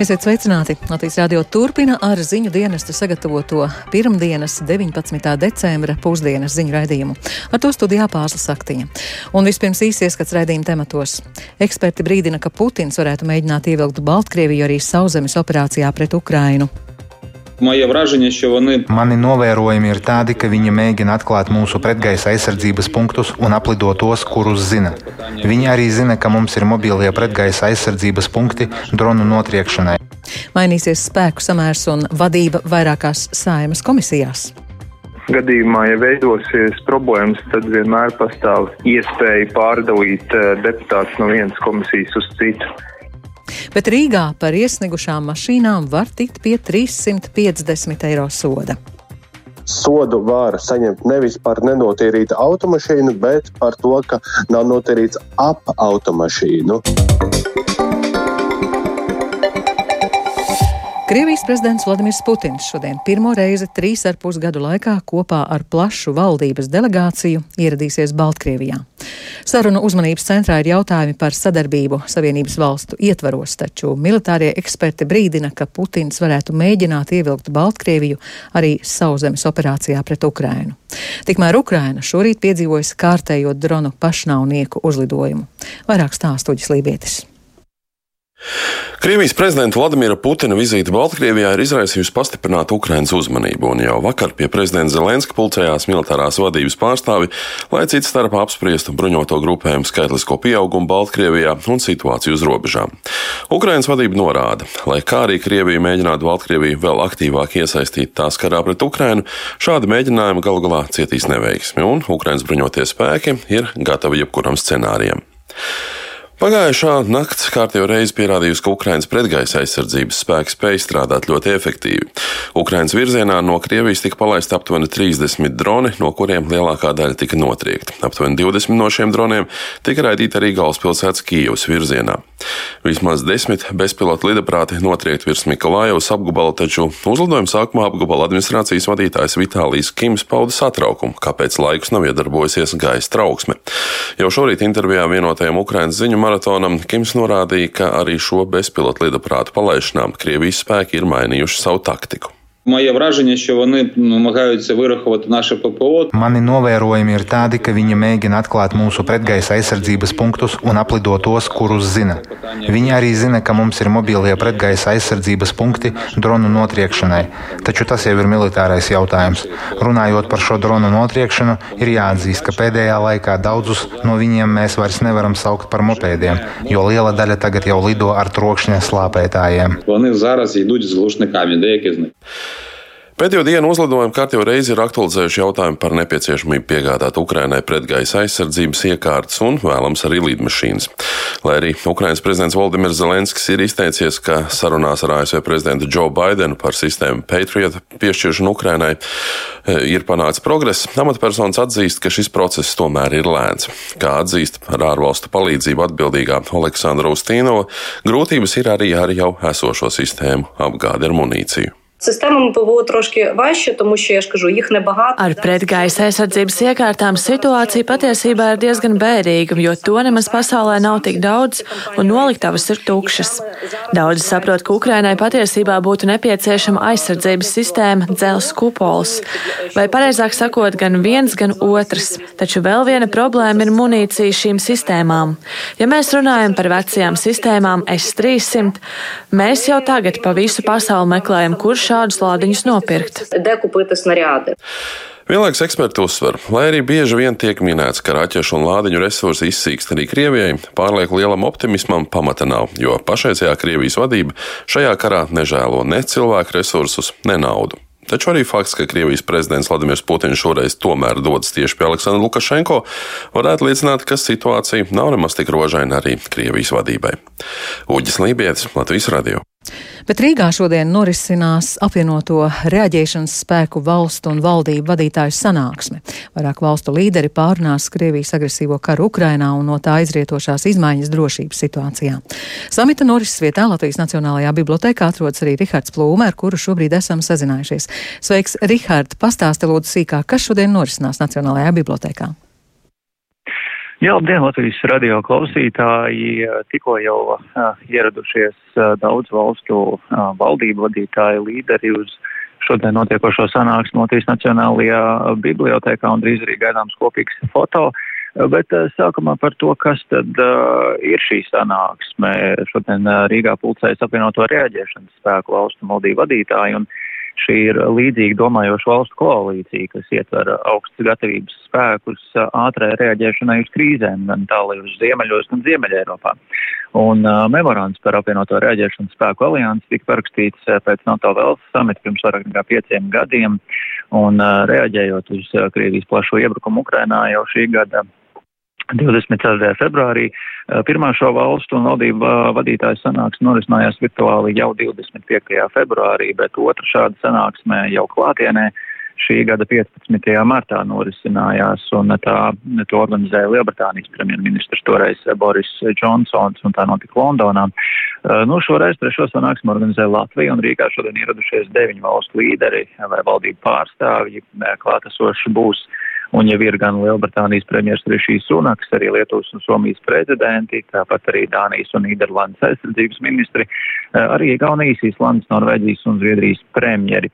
Esiet sveicināti! Latvijas radio turpina ar ziņu dienesta sagatavoto pirmdienas 19. decembra pusdienas ziņu raidījumu. Ar to studijā pārslas saktiņa. Un vispirms īsi ieskats raidījuma tematos. Eksperti brīdina, ka Putins varētu mēģināt ievilkt Baltkrieviju arī sauszemes operācijā pret Ukrainu. Моє враження, що вони Mani novērojumi ir tādi, ka viņi mēģina atklāt mūsu pretgaisa aizsardzības punktus un aplido tos, kurus zina. Viņi arī zina, ka mums ir mobilie pretgaisa aizsardzības punkti dronu notriekšanai. Mainīsies spēku samērs un vadība vairākās saimas komisijās. Gadījumā, ja veidosies problēmas, tad vienmēr pastāv iespēja pārdalīt eh, deputātus no vienas komisijas uz citu. Bet Rīgā par iesniegušām mašīnām var tikt pie 350 eiro soda. sodu var saņemt nevis par nenotīrītu automašīnu, bet par to, ka nav notīrīts ap automašīnu. Krievijas prezidents Vladimirs Putins šodien pirmo reizi trīs ar pus gadu laikā kopā ar plašu valdības delegāciju ieradīsies Baltkrievijā. Sarunu uzmanības centrā ir jautājumi par sadarbību Savienības valstu ietvaros, taču militārie eksperti brīdina, ka Putins varētu mēģināt ievilkt Baltkrieviju arī sauszemes operācijā pret Ukrainu. Tikmēr Ukraina šorīt piedzīvojas kārtējo dronu pašnāvnieku uzlidojumu. Vairāk stāstuģis Lībietis. Krievijas prezidenta Vladimira Putina vizīte Baltkrievijā ir izraisījusi pastiprinātu Ukrainas uzmanību, un jau vakar pie prezidenta Zelenska pulcējās militārās vadības pārstāvi, lai cits starpā apspriestu bruņoto grupējumu skaitlisko pieaugumu Baltkrievijā un situāciju uz robežām. Ukrainas vadība norāda, lai kā arī Krievija mēģinātu Baltkrieviju vēl aktīvāk iesaistīt tās karā pret Ukrainu, šādi mēģinājumi galu galā cietīs neveiksmi, un Ukrainas bruņotie spēki ir gatavi jebkuram scenārijam. Pagājušā nakts kārtējo reizi pierādījusi, ka Ukraiņas pretgaisa aizsardzības spēki spēj strādāt ļoti efektīvi. Ukraiņas virzienā no Krievijas tika palaista aptuveni 30 droni, no kuriem lielākā daļa tika notriekta. Aptuveni 20 no šiem droniem tika raidīti arī galvaspilsētas Kijavas virzienā. Vismaz desmit bezpilota lidaprāti notriekt virs Mikolājevas apgabala, taču uzlidojuma sākumā apgabala administrācijas vadītājs Vitālijs Kims pauda satraukumu, kāpēc laikus nav iedarbojusies gaisa trauksme. Jau šorīt intervijā vienotajam Ukraiņas ziņu maratonam Kims norādīja, ka arī šo bezpilota lidaprātu palaišanām Krievijas spēki ir mainījuši savu taktiku. моє враження, що вони намагаються вирахувати наше ППО. Mani novērojumi ir tādi, ka viņi mēģina atklāt mūsu pretgaisa aizsardzības punktus un aplido tos, kurus zina. Viņi arī zina, ka mums ir mobilie pretgaisa aizsardzības punkti dronu notriekšanai, taču tas jau ir militārais jautājums. Runājot par šo dronu notriekšanu, ir jāatzīst, ka pēdējā laikā daudzus no viņiem mēs vairs nevaram saukt par mopēdiem, jo liela daļa tagad jau lido ar trokšņa slāpētājiem. Вони зараз йдуть з глушниками, деякі з них. Pēdējo dienu uzlidojumi kārtībā reizi ir aktualizējuši jautājumu par nepieciešamību piegādāt Ukrainai pretgaisa aizsardzības iekārtas un vēlams arī lidmašīnas. Lai arī Ukrainas prezidents Valdimirs Zelenskis ir izteicies, ka sarunās ar ASV prezidentu Joe Bidenu par sistēmu Patriot piešķiršanu Ukrainai ir panācis progress, amatpersonas atzīst, ka šis process tomēr ir lēns. Kā atzīst ar ārvalstu palīdzību atbildīgā Aleksandra Ustīnova, grūtības ir arī ar jau esošo sistēmu apgādi ar munīciju. Системами ПВО трошки важче, тому що я ж кажу, їх небагато. Ar pretgaisa aizsardzības iekārtām situācija patiesībā ir diezgan bērīga, jo to nemaz pasaulē nav tik daudz, un noliktavas ir tukšas. Daudzi saprot, ka Ukrainai patiesībā būtu nepieciešama aizsardzības sistēma, dzels kupols, vai pareizāk sakot, gan viens, gan otrs. Taču vēl viena problēma ir munīcija šīm sistēmām. Ja mēs runājam par vecajām sistēmām S-300, mēs jau tagad pa visu pasauli meklējam, kurš šādus lādiņus nopirkt. Vienlaikus eksperti uzsver, lai arī bieži vien tiek minēts, ka raķešu un lādiņu resursi izsīkst arī Krievijai, pārlieku lielam optimismam pamata nav, jo pašreizējā Krievijas vadība šajā karā nežēlo ne cilvēku resursus, ne naudu. Taču arī fakts, ka Krievijas prezidents Vladimirs Putins šoreiz tomēr dodas tieši pie Aleksandra Lukašenko, varētu liecināt, ka situācija nav nemaz tik rožaina arī Krievijas vadībai. Uģis Lībijams, Latvijas Radio! Bet Rīgā šodien norisinās apvienoto reaģēšanas spēku valstu un valdību vadītāju sanāksme. Vairāk valstu līderi pārunās Krievijas agresīvo karu Ukrainā un no tā izrietošās izmaiņas drošības situācijā. Samita norises vietā Latvijas Nacionālajā bibliotekā atrodas arī Rihards Plūme, ar kuru šobrīd esam sazinājušies. Sveiks, Rihard! Pastāsti lūdzu sīkāk, kas šodien norisinās Nacionālajā bibliotekā. Jā, labdien, Latvijas radio klausītāji. Tikko jau uh, ieradušies uh, daudz valstu uh, valdību vadītāji, līderi uz šodien notiekošo sanāksmu Latvijas Nacionālajā bibliotēkā un drīz arī gaidāms kopīgs foto. Bet uh, sākumā par to, kas tad uh, ir šī sanāksme. Šodien uh, Rīgā pulcējas apvienoto reaģēšanas spēku valstu valdību vadītāji un Šī ir līdzīga domājoša valstu koalīcija, kas ietver augstas gatavības spēkus ātrai reaģēšanai uz krīzēm, gan uz ziemeļos, gan ziemeļa Eiropā. Un uh, memorands par apvienoto reaģēšanas spēku aliansi tika parakstīts pēc NATO valsts samita pirms vairāk nekā pieciem gadiem, un uh, reaģējot uz Krievijas plašo iebrukumu Ukrainā jau šī gada 24. februārī pirmā šo valstu un valdību vadītāju sanāksme norisinājās virtuāli jau 25. februārī, bet otra šāda sanāksme jau klātienē šī gada 15. martā norisinājās, un tā to organizēja Lielbritānijas premjerministrs toreiz Boris Džonsons, un tā notika Londonā. Nu, šoreiz trešo sanāksmu organizēja Latvija, un Rīgā šodien ieradušies deviņu valstu līderi vai valdību pārstāvji. Klātesoši būs Un jau ir gan Lielbritānijas premjeras Rišīs Sunaks, arī Lietuvas un Somijas prezidenti, tāpat arī Dānijas un Nīderlandes aizsardzības ministri, eh, arī Igaunijas, Islandes, Norvēģijas un Zviedrijas premjeri.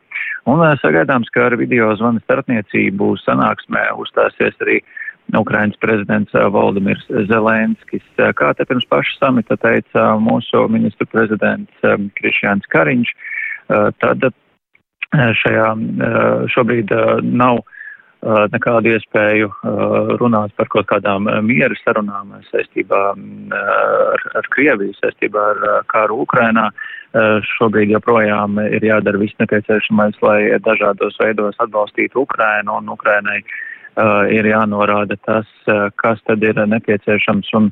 Un eh, sagaidāms, ka ar video zvanu starpniecību sanāksmē uzstāsies arī Ukrainas prezidents eh, Valdemirs Zelenskis. Kā te pirms paša samita teica mūsu ministru prezidents Krišjāns Kariņš, tad šajā šobrīd nav nekādu iespēju runāt par kaut kādām miera sarunām saistībā ar, ar Krieviju, saistībā ar kāru Ukrainā. Šobrīd joprojām ir jādara viss nepieciešamais, lai dažādos veidos atbalstītu Ukrainu un Ukrainai ir jānorāda tas, kas tad ir nepieciešams un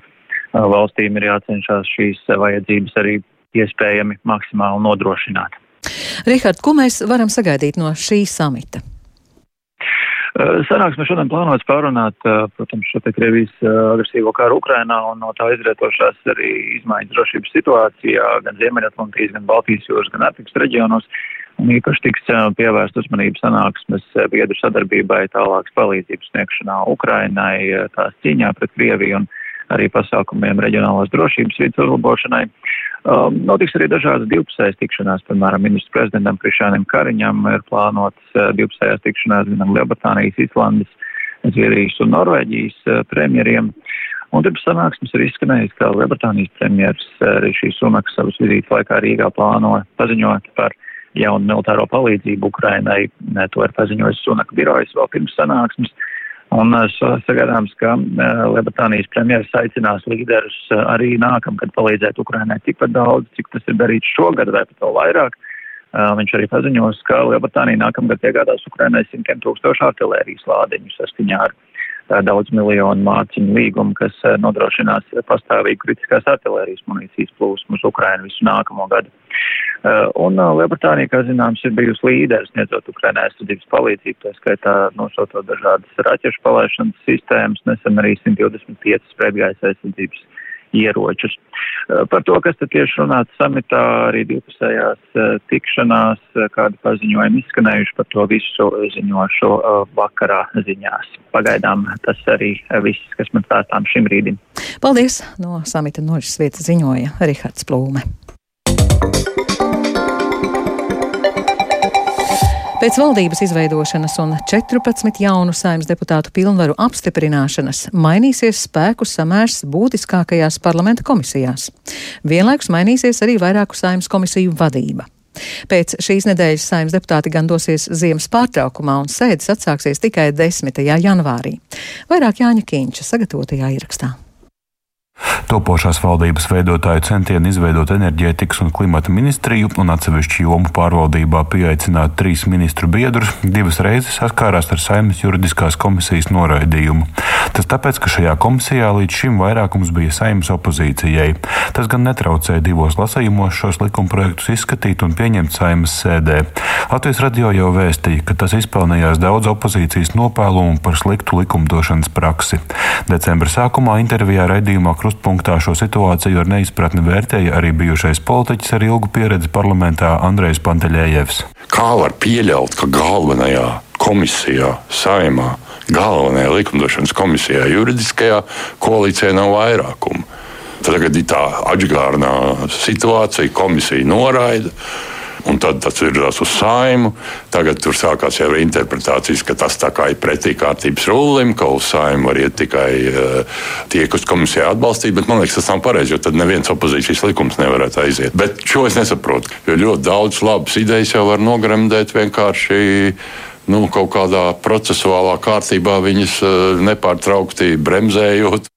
valstīm ir jācenšas šīs vajadzības arī iespējami maksimāli nodrošināt. Rihard, ko mēs varam sagaidīt no šī samita? Eh, sanāksme šodien plānots pārunāt, eh, protams, šo te Krievijas eh, agresīvo karu Ukrainā un no tā izrietošās arī izmaiņas drošības situācijā gan Ziemeļatlantijas, gan Baltijas jūras, gan Arktikas reģionos. Un īpaši tiks pievērst uzmanību sanāksmes biedru sadarbībai tālākas palīdzības sniegšanā Ukrainai, tās cīņā pret Krieviju un arī pasākumiem reģionālās drošības vidas uzlabošanai. Um, notiks arī dažādas divpusējas tikšanās, piemēram, ministrs prezidentam Krišānam Kariņam ir plānotas uh, divpusējās tikšanās, zinām, Lielbritānijas, Islandes, Zviedrijas un Norvēģijas uh, premjeriem. Un pirms sanāksmes ir izskanējis, ka Lielbritānijas premjeras uh, arī šīs Sunaks savas vizītes laikā Rīgā plāno paziņot par jaunu militāro palīdzību Ukrainai. To ir paziņojis Sunaka birojas vēl pirms sanāksmes. Un sagaidāms, ka Lielbritānijas premjeras aicinās līderus arī nākamgad palīdzēt Ukrainai tikpat daudz, cik tas ir darīts šogad vai pat vēl vairāk. Viņš arī paziņos, ka Lielbritānija nākamgad iegādās Ukrainai simtiem tūkstošu artilērijas lādiņu saskaņā ar daudz miljonu mārciņu līgumu, kas nodrošinās pastāvīgu kritiskās artilērijas munīcijas plūsmu uz Ukrainu visu nākamo gadu. Uh, un Lielbritānija, kā zināms, ir bijusi līderis sniedzot Ukrainai aizsardzības palīdzību, tā skaitā nosaucot dažādas raķešu palaišanas sistēmas, nesen arī 125 pretgaisa aizsardzības ieročus. Uh, par to, kas tad tieši runāts samitā, arī divpusējās tikšanās, kādi paziņojumi izskanējuši par to visu ziņošu vakarā ziņās. Pagaidām tas arī viss, kas man stāstām šim rīdim. Paldies! No samita nožas vietas ziņoja Rihards Plūme. Pēc valdības izveidošanas un 14 jaunu saimnes deputātu pilnvaru apstiprināšanas mainīsies spēku samērs būtiskākajās parlamenta komisijās. Vienlaikus mainīsies arī vairāku saimnes komisiju vadība. Pēc šīs nedēļas saimnes deputāti gan dosies ziemas pārtraukumā un sēdes atsāksies tikai 10. janvārī. Vairāk Jāņa Kīņša sagatavotajā ierakstā. Topošās valdības veidotāju centieni izveidot enerģētikas un klimata ministriju un atsevišķu jomu pārvaldībā pieaicināt trīs ministru biedrus divas reizes saskārās ar saimnes juridiskās komisijas noraidījumu. Tas tāpēc, ka šajā komisijā līdz šim vairākums bija saimnes opozīcijai. Tas gan netraucēja divos lasījumos šos likumprojektus izskatīt un pieņemt saimnes sēdē. Latvijas radio jau vēstīja, ka tas izpelnījās daudz opozīcijas nopēlumu par sliktu likumdošanas praksi. Decembra sākumā intervijā raidījumā krustpunktā šo situāciju ar neizpratni vērtēja arī bijušais politiķis ar ilgu pieredzi parlamentā Andrejs Panteļējevs. Kā var pieļaut, ka galvenajā komisijā, saimā, galvenajā likumdošanas komisijā, juridiskajā koalīcijā nav vairākuma. Tagad ir tā atgādnā situācija, komisija noraida. Un tad tas virzās uz saimu. Tagad tur sākās jau interpretācijas, ka tas tā kā ir pretī kārtības rulim, ka uz saimu var iet tikai uh, tie, kas komisijā atbalstīja. Bet man liekas, tas nav pareizi, jo tad neviens opozīcijas likums nevarētu aiziet. Bet šo es nesaprotu, jo ļoti daudz labas idejas jau var nogremdēt vienkārši nu, kaut kādā procesuālā kārtībā viņas uh, nepārtraukti bremzējot.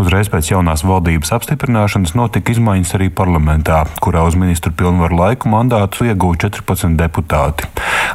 Uzreiz pēc jaunās valdības apstiprināšanas notika izmaiņas arī parlamentā, kurā uz ministru pilnvaru laiku mandātu ieguva 14 deputāti.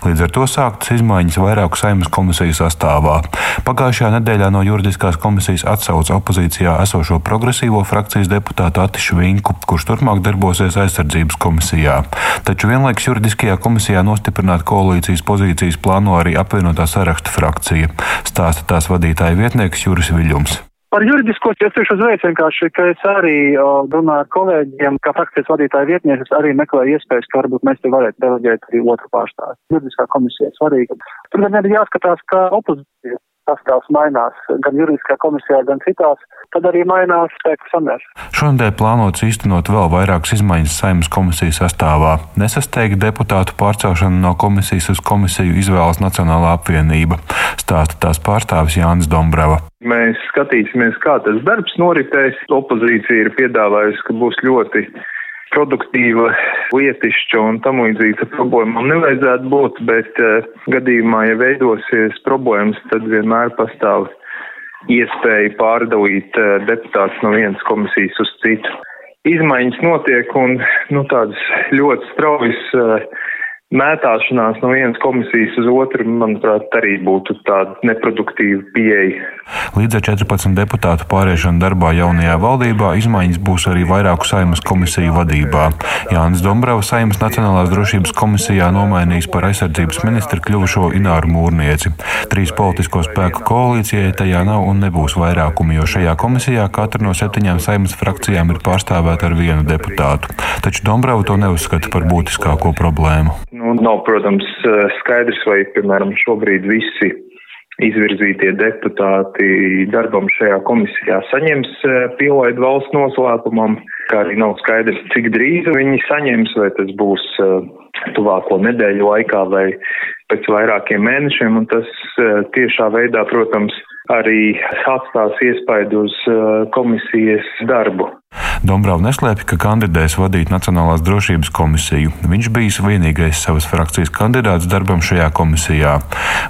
Līdz ar to sāktas izmaiņas vairāku saimnes komisiju sastāvā. Pagājušajā nedēļā no juridiskās komisijas atsauca opozīcijā esošo progresīvo frakcijas deputātu Atišu Vinku, kurš turpmāk darbosies aizsardzības komisijā. Taču vienlaikus juridiskajā komisijā nostiprināt koalīcijas pozīcijas plāno arī apvienotā saraksta frakcija, stāsta tās vadītāja vietnieks Juris Viļums. Par juridisko es teikšu uzreiz vienkārši, ka es arī runāju ar kolēģiem, kā frakcijas vadītāja vietnieces, arī meklēju iespējas, ka varbūt mēs te varētu deleģēt arī otru pārstāvu. Juridiskā komisija ir svarīga. Tur gan arī jāskatās, kā opozīcija sastāvs mainās gan juridiskajā komisijā, gan citās, tad arī mainās spēku samērs. Šonadēļ plānots īstenot vēl vairākas izmaiņas saimnes komisijas sastāvā. Nesasteigta deputātu pārcelšana no komisijas uz komisiju izvēlas Nacionālā apvienība, stāsta tās pārstāvis Jānis Dombrava. Mēs skatīsimies, kā tas darbs noritēs. Opozīcija ir piedāvājusi, ka būs ļoti produktīva, lietišķa un tam līdzīga problēmām nevajadzētu būt, bet uh, gadījumā, ja veidosies problēmas, tad vienmēr pastāv iespēja pārdalīt uh, deputātus no vienas komisijas uz citu. Izmaiņas notiek un nu, tādas ļoti straujas uh, mētāšanās no vienas komisijas uz otru, manuprāt, arī būtu tāda neproduktīva pieeja. Līdz ar 14 deputātu pāriešanu darbā jaunajā valdībā izmaiņas būs arī vairāku saimas komisiju vadībā. Jānis Dombrava saimas Nacionālās drošības komisijā nomainījis par aizsardzības ministru kļuvušo Ināru Mūrnieci. Trīs politisko spēku koalīcijai tajā nav un nebūs vairākumi, jo šajā komisijā katra no septiņām saimas frakcijām ir pārstāvēta ar vienu deputātu. Taču Dombrava to neuzskata par būtiskāko problēmu. Nu, nav, protams, skaidrs, vai, piemēram, šobrīd visi izvirzītie deputāti darbam šajā komisijā saņems pielaidu valsts noslēpumam, kā arī nav skaidrs, cik drīz viņi saņems, vai tas būs tuvāko nedēļu laikā vai pēc vairākiem mēnešiem, un tas tiešā veidā, protams, arī atstās iespaidu uz komisijas darbu. Dombrava neslēpj, ka kandidēs vadīt Nacionālās drošības komisiju. Viņš bijis vienīgais savas frakcijas kandidāts darbam šajā komisijā.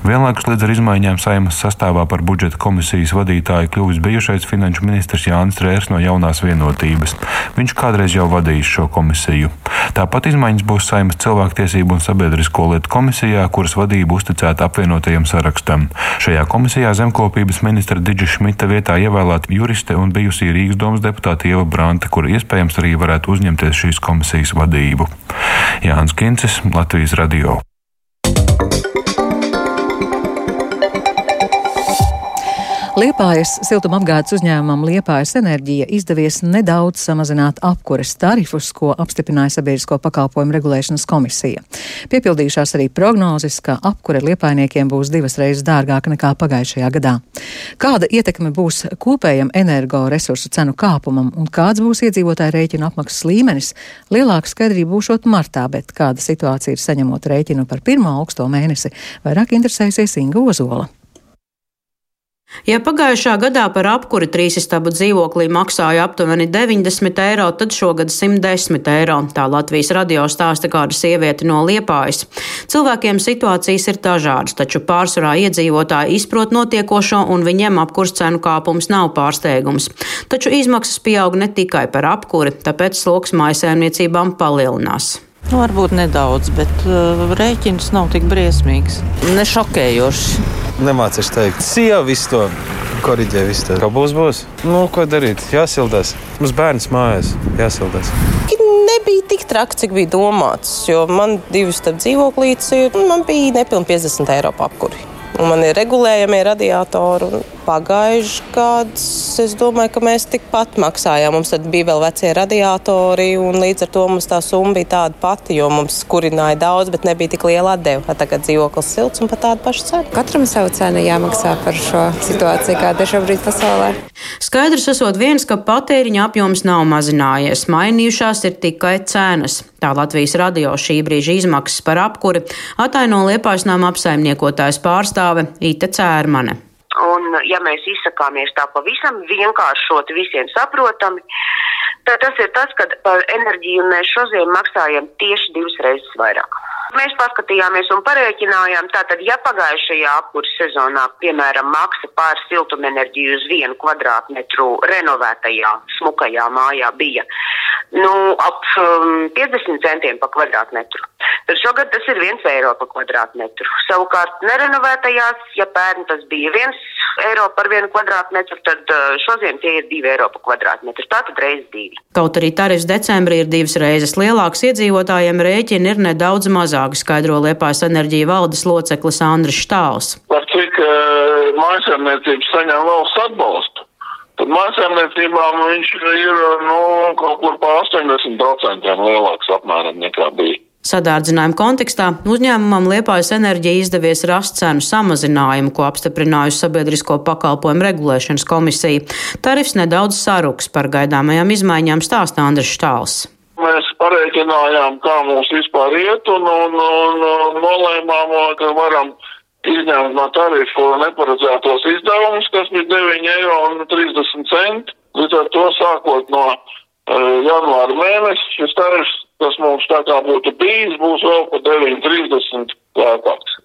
Vienlaikus līdz ar izmaiņām saimas sastāvā par budžeta komisijas vadītāju kļuvis bijušais finanšu ministrs Jānis Rērs no jaunās vienotības. Viņš kādreiz jau vadījis šo komisiju. Tāpat izmaiņas būs saimas cilvēktiesību un sabiedrisko lietu komisijā, kuras vadība uzticēta apvienotajam sarakstam. Šajā komisijā zemkopības ministra Digita Šmita vietā ievēlēta juriste un bijusī Rīgas domas deputāte Ieva Branta, kur iespējams arī varētu uzņemties šīs komisijas vadību. Jānis Kincis, Latvijas Radio. Liepājas siltumapgādes uzņēmumam Liepājas enerģija izdevies nedaudz samazināt apkures tarifus, ko apstiprināja Sabiedrisko pakalpojumu regulēšanas komisija. Piepildījušās arī prognozes, ka apkure liepainiekiem būs divas reizes dārgāka nekā pagājušajā gadā. Kāda ietekme būs kopējam energoresursu cenu kāpumam un kāds būs iedzīvotāju rēķinu apmaksas līmenis, lielāka skaidrība būšot martā, bet kāda situācija ir saņemot rēķinu par pirmo augsto mēnesi, vairāk interesēsies Inga Ozola. Ja pagājušā gadā par apkuri trīsistabu dzīvoklī maksāja aptuveni 90 eiro, tad šogad 110 eiro. Tā Latvijas radio stāsta kāda sieviete no Liepājas. Cilvēkiem situācijas ir dažādas, taču pārsvarā iedzīvotāji izprot notiekošo un viņiem apkurs cenu kāpums nav pārsteigums. Taču izmaksas pieaug ne tikai par apkuri, tāpēc sloks mājasēmniecībām palielinās. Nu, varbūt nedaudz, bet uh, rēķins nav tik briesmīgs. Nešokējoši. Nemācīšu teikt, sieva visu to korģē. Visu to. Kā būs, būs. Nu, ko darīt? Jāsildās. Mums bērns mājās jāsildās. Nebija tik traki, cik bija domāts. Jo man divi starp dzīvoklītes ir. Man bija nepilnīgi 50 eiro apkuri. Un man ir regulējamie radiatori. Pagājuši gads es domāju, ka mēs tikpat maksājām. Mums tad bija vēl vecie radiatori, un līdz ar to mums tā summa bija tāda pati, jo mums kurināja daudz, bet nebija tik liela atdeva. Tagad dzīvoklis silts un pat tāda paša cena. Katram savu cenu jāmaksā par šo situāciju, kāda ir šobrīd pasaulē. Skaidrs esot viens, ka patēriņa apjoms nav mazinājies. Mainījušās ir tikai cenas. Tā Latvijas radio šī brīža izmaksas par apkuri ataino Liepājas nama apsaimniekotājs pārstāve Ita Cērmane. Un, ja mēs izsakāmies tā pavisam vienkāršot, visiem saprotami, tad tas ir tas, ka par enerģiju mēs šodien maksājam tieši divas reizes vairāk. Mēs paskatījāmies un parēķinājām, tātad, ja pagājušajā apkurss sezonā, piemēram, maksa pār siltumenerģiju uz vienu kvadrātmetru renovētajā, smukajā mājā bija nu, ap um, 50 centiem pa kvadrātmetru, tad šogad tas ir 1 eiro pa kvadrātmetru. Savukārt nerenovētajās, ja pērn tas bija 1 eiro par vienu kvadrātmetru, tad uh, šodien tie ir 2 eiro pa kvadrātmetru. Tātad reizes divi. Kaut arī tarifs decembrī ir divas reizes lielāks, iedzīvotājiem rēķini ir nedaudz mazāki, skaidro Liepājas enerģija valdes loceklis Andris Štāls. Par cik uh, mājasēmniecības saņem valsts atbalstu? Tad mājasēmniecībām viņš ir nu, kaut kur pa 80% lielāks apmēram nekā bija. Sadārdzinājuma kontekstā uzņēmumam Liepājas enerģija izdevies rast cenu samazinājumu, ko apstiprinājusi Sabiedrisko pakalpojumu regulēšanas komisija. Tarifs nedaudz saruks par gaidāmajām izmaiņām stāsta Andris Štāls. Mēs pareiķinājām, kā mums vispār iet, un, un, un, un nolēmām, ka varam izņemt no tarifu neparedzētos izdevumus, kas bija 9 eiro un 30 centi. Līdz ar to sākot no uh, janvāra mēneša šis tarifs kas mums tā kā būtu bijis, būs vēl pa 9,30 lētāks.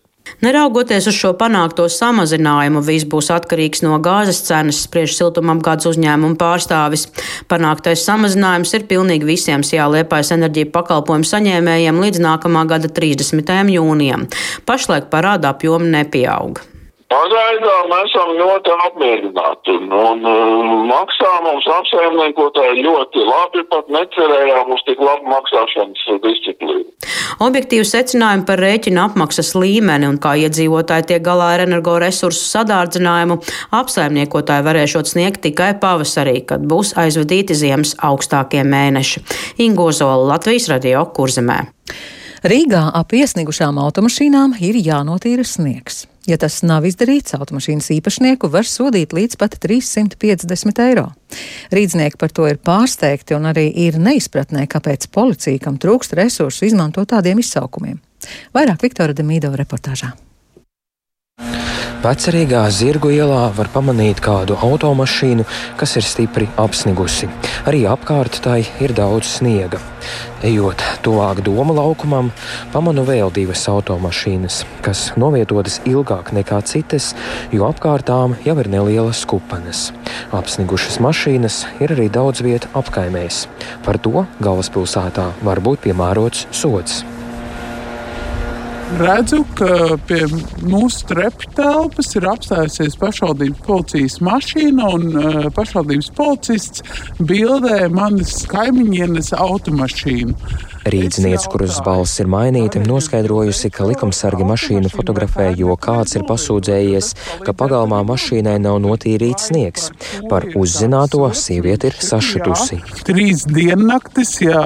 Neraugoties uz šo panākto samazinājumu, viss būs atkarīgs no gāzes cenas, spriež siltumapgādes uzņēmuma pārstāvis. Panāktais samazinājums ir pilnīgi visiem jāliepais enerģija pakalpojumu saņēmējiem līdz nākamā gada 30. jūnijam. Pašlaik parāda apjomi nepieauga. Pagaidām esam ļoti apmierināti un, un, un maksā mums apsaimniekotāji ļoti labi, pat necerējām uz tik labu maksāšanas disciplīnu. Objektīvu secinājumu par rēķina apmaksas līmeni un kā iedzīvotāji tiek galā ar energoresursu sadārdzinājumu apsaimniekotāji varēšot sniegt tikai pavasarī, kad būs aizvadīti ziemas augstākie mēneši. Ingozola Latvijas radio kurzemē. Rīgā ap iesniegušām automašīnām ir jānotīra sniegs. Ja tas nav izdarīts, automašīnas īpašnieku var sodīt līdz pat 350 eiro. Rīdznieki par to ir pārsteigti un arī ir neizpratnē, kāpēc policija, kam trūkst resursu, izmanto tādiem izsaukumiem. Vairāk Viktora Demīdova reportāžā. Vecerīgā zirgu ielā var pamanīt kādu automašīnu, kas ir stipri apsnigusi. Arī apkārt tai ir daudz sniega. Ejot tuvāk doma laukumam, pamanu vēl divas automašīnas, kas novietotas ilgāk nekā citas, jo apkārtām jau ir nelielas kupanas. Apsnigušas mašīnas ir arī daudz vietu apkaimēs. Par to galvaspilsētā var būt piemērots sots redzu, ka pie mūsu trepu telpas ir apstājusies pašvaldības policijas mašīna, un uh, pašvaldības policists bildē manas kaimiņienes automašīnu. Rīdzniece, kuras balss ir mainīta, noskaidrojusi, ka likumsargi mašīnu fotografē, jo kāds ir pasūdzējies, ka pagalmā mašīnai nav notīrīts sniegs. Par uzzināto sieviete ir sašutusi. Trīs diennaktis, jā,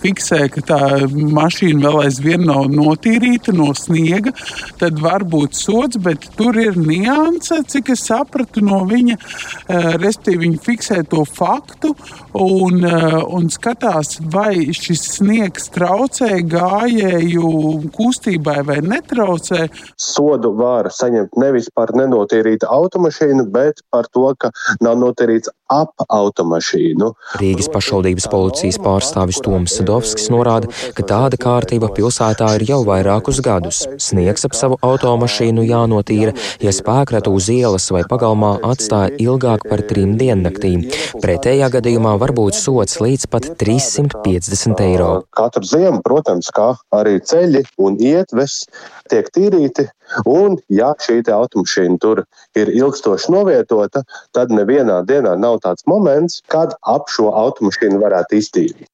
fiksē, ka tā mašīna vēl aizvien nav notīrīta no sniega, tad var būt sots, bet tur ir nianse, cik es sapratu no viņa, eh, respektīvi viņa fiksē to faktu un, eh, un skatās, vai šis sniegs sniegs traucē gājēju kustībai vai netraucē. Sodu var saņemt nevis par nenotīrītu automašīnu, bet par to, ka nav notīrīts ap automašīnu. Rīgas pašvaldības policijas pārstāvis Toms Sadovskis norāda, ka tāda kārtība pilsētā ir jau vairākus gadus. Sniegs ap savu automašīnu jānotīra, ja spēkratu uz ielas vai pagalmā atstāja ilgāk par trim diennaktīm. Pretējā gadījumā var būt sots līdz pat 350 eiro. Katru ziemu, protams, kā arī ceļi un ietves tiek tīrīti. Un, ja šī automašīna tur ir ilgstoši novietota, tad nevienā dienā nav tāds moments, kad ap šo automašīnu varētu iztīrīt.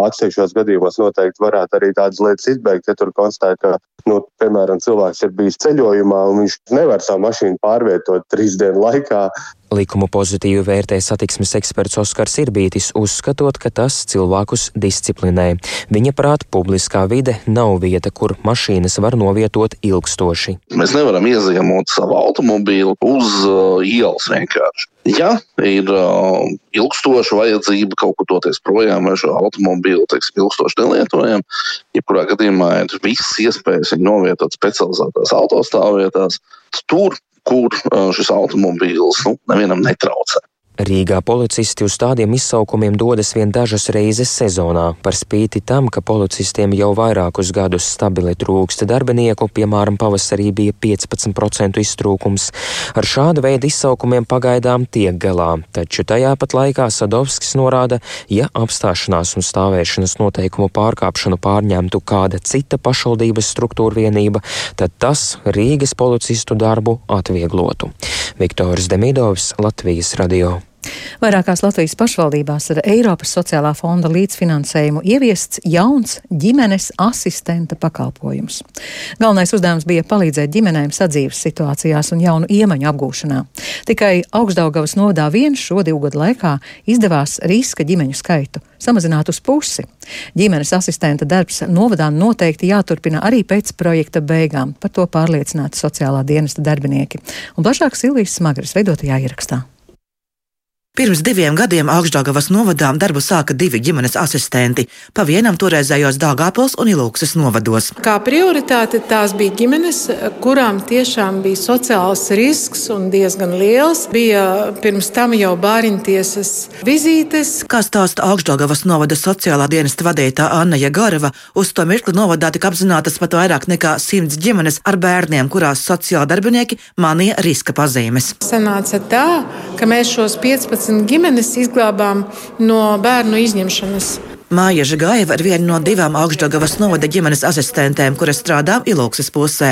Atsevišķos gadījumos noteikti varētu arī tādas lietas izbeigt, ja tur konstatē, ka, nu, piemēram, cilvēks ir bijis ceļojumā un viņš nevar savu mašīnu pārvietot trīs dienu laikā. Likumu pozitīvi vērtē satiksmes eksperts Oskars Irbītis, uzskatot, ka tas cilvēkus disciplinē. Viņa prāt, publiskā vide nav vieta, kur mašīnas var novietot ilgstoši. Mēs nevaram iezīmot savu automobīlu uz uh, ielas vienkārši. Ja ir uh, ilgstoša vajadzība kaut kur doties projām, vai šo automobīlu teiksim, ilgstoši nelietojam, jebkurā gadījumā ir visas iespējas viņu novietot specializētās autostāvvietās, tur, kur uh, šis automobīls nu, nevienam netraucē. Rīgā policisti uz tādiem izsaukumiem dodas vien dažas reizes sezonā, par spīti tam, ka policistiem jau vairākus gadus stabili trūksta darbinieku, piemēram, pavasarī bija 15% iztrūkums. Ar šādu veidu izsaukumiem pagaidām tiek galā, taču tajā pat laikā Sadovskis norāda, ja apstāšanās un stāvēšanas noteikumu pārkāpšanu pārņemtu kāda cita pašvaldības struktūra vienība, tad tas Rīgas policistu darbu atvieglotu. Viktors Demidovs, Latvijas radio. Vairākās Latvijas pašvaldībās ar Eiropas sociālā fonda līdzfinansējumu ieviests jauns ģimenes asistenta pakalpojums. Galvenais uzdevums bija palīdzēt ģimenēm sadzīves situācijās un jaunu iemaņu apgūšanā. Tikai augstdaugavas nodā vien šo divu gadu laikā izdevās riska ģimeņu skaitu samazināt uz pusi. Ģimenes asistenta darbs novadā noteikti jāturpina arī pēc projekta beigām, par to pārliecināti sociālā dienesta darbinieki. Un plašāk Silvijas Smagras veidotajā ierakstā. Pirms diviem gadiem Augstdāgavas novadā darbu sāka divi ģimenes asistenti, pa vienam toreizējos Dāngāpils un Ilūksas novados. Kā prioritāte tās bija ģimenes, kurām tiešām bija sociāls risks un diezgan liels. Bija pirms tam jau bāriņtiesas vizītes. Kā stāsta Augstdāgavas novada sociālā dienesta vadītā Anna Jagareva, uz to mirkli novadā tika apzinātas pat vairāk nekā simts ģimenes ar bērniem, kurās sociāla darbinieki manīja riska pazīmes. Sanāca tā, ka mēs šos 15 15 ģimenes izglābām no bērnu izņemšanas. Māja Žagājeva ir viena no divām augšdagavas novada ģimenes asistentēm, kuras strādā Ilūksas pusē.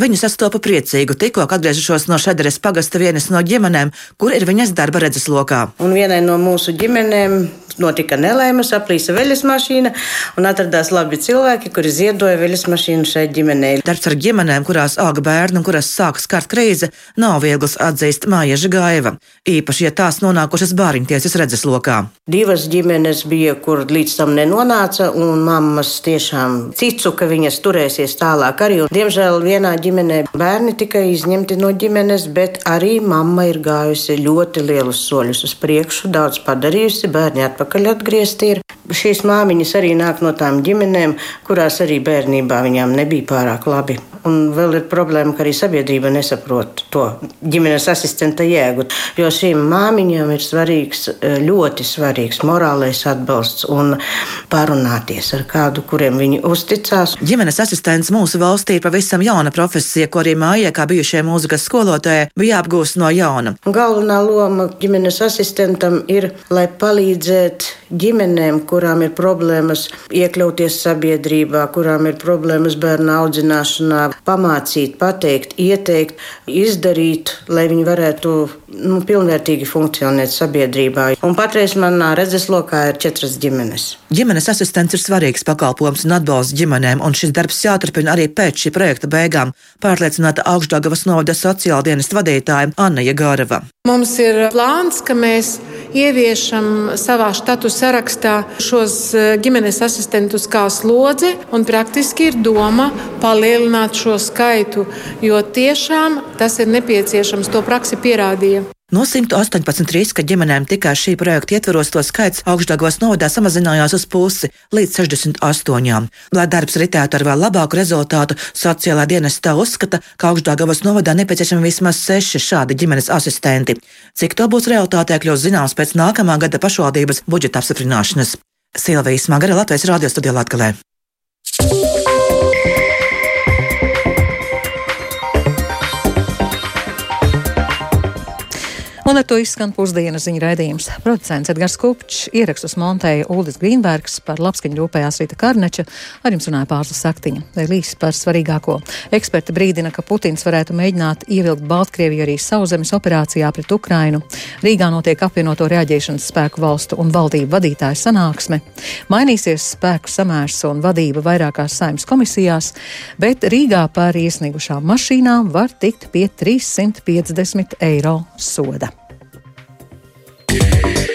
Viņu sastopa priecīgu, tikko atgriežušos no Šederes pagasta vienas no ģimenēm, kur ir viņas darba redzeslokā. Un vienai no mūsu ģimenēm notika nelaimes, aplīsa veļas mašīna un atradās labi cilvēki, kuri ziedoja veļas mašīnu šai ģimenei. Darbs ar ģimenēm, kurās auga bērni un kuras sāk skart krīze, nav viegls atzīst Māja Žagājeva, īpaši, ja tās nonākušas bāriņtiesas redzeslokā. Divas ģimenes bija, kur līdz tam nenonāca, un mammas tiešām citu, ka viņas turēsies tālāk arī. Un, diemžēl vienā ģimenē bērni tikai izņemti no ģimenes, bet arī mamma ir gājusi ļoti lielus soļus uz priekšu, daudz padarījusi, bērni atpakaļ atgriezti ir. Šīs māmiņas arī nāk no tām ģimenēm, kurās arī bērnībā viņām nebija pārāk labi. Un vēl ir problēma, ka arī sabiedrība nesaprot to ģimenes asistenta jēgu. Jo šīm māmiņām ir svarīgs, ļoti svarīgs morālais atbalsts un parunāties ar kādu, kuriem viņi uzticās. Ģimenes asistents mūsu valstī ir pavisam jauna profesija, ko arī mājā, kā bijušie mūzikas skolotāji, bija jāapgūst no jauna. Galvenā loma ģimenes asistentam ir, lai palīdzētu ģimenēm, kurām ir problēmas iekļauties sabiedrībā, kurām ir problēmas bērnu audzināšanā, pamācīt, pateikt, ieteikt, izdarīt, lai viņi varētu nu, pilnvērtīgi funkcionēt sabiedrībā. Un patreiz manā redzeslokā ir četras ģimenes. Ģimenes asistents ir svarīgs pakalpojums un atbalsts ģimenēm, un šis darbs jāturpina arī pēc šī projekta beigām, pārliecināta Augstdagavas novada sociāla dienesta vadītāja Anna Jagārava. Mums ir plāns, ka mēs ieviešam savā štatu sarakstā šos eh, ģimenes asistentus kā slodzi, un praktiski ir doma palielināt šo skaitu, jo tiešām tas ir nepieciešams. To praksi pierādīja. No 118 riska ģimenēm tikai šī projekta ietveros to skaits augstdagos novadā samazinājās uz pusi līdz 68. Lai darbs ritētu ar vēl labāku rezultātu, sociālā dienesta uzskata, ka augstdagos novadā nepieciešami vismaz seši šādi ģimenes asistenti. Cik to būs realitātē, kļūs zināms pēc nākamā gada pašvaldības budžeta apstiprināšanas. Silvijas Magara Latvijas radio studijā Latgalē. Un ar to izskan pusdienas ziņu raidījums. Producents Edgars Kupčs, ierakstus montēja Uldis Grīnbergs, par labskaņu rūpējās Rīta Karneča, ar jums runāja Pārslas Saktiņa. Vēl īsi par svarīgāko. Eksperti brīdina, ka Putins varētu mēģināt ievilkt Baltkrieviju arī sauszemes operācijā pret Ukrainu. Rīgā notiek apvienoto reaģēšanas spēku valstu un valdību vadītāju sanāksme. Mainīsies spēku samērs un vadība vairākās saimnes komisijās, bet Rīgā par iesniegušām mašīnām var tikt pie 350 eiro soda. yeah.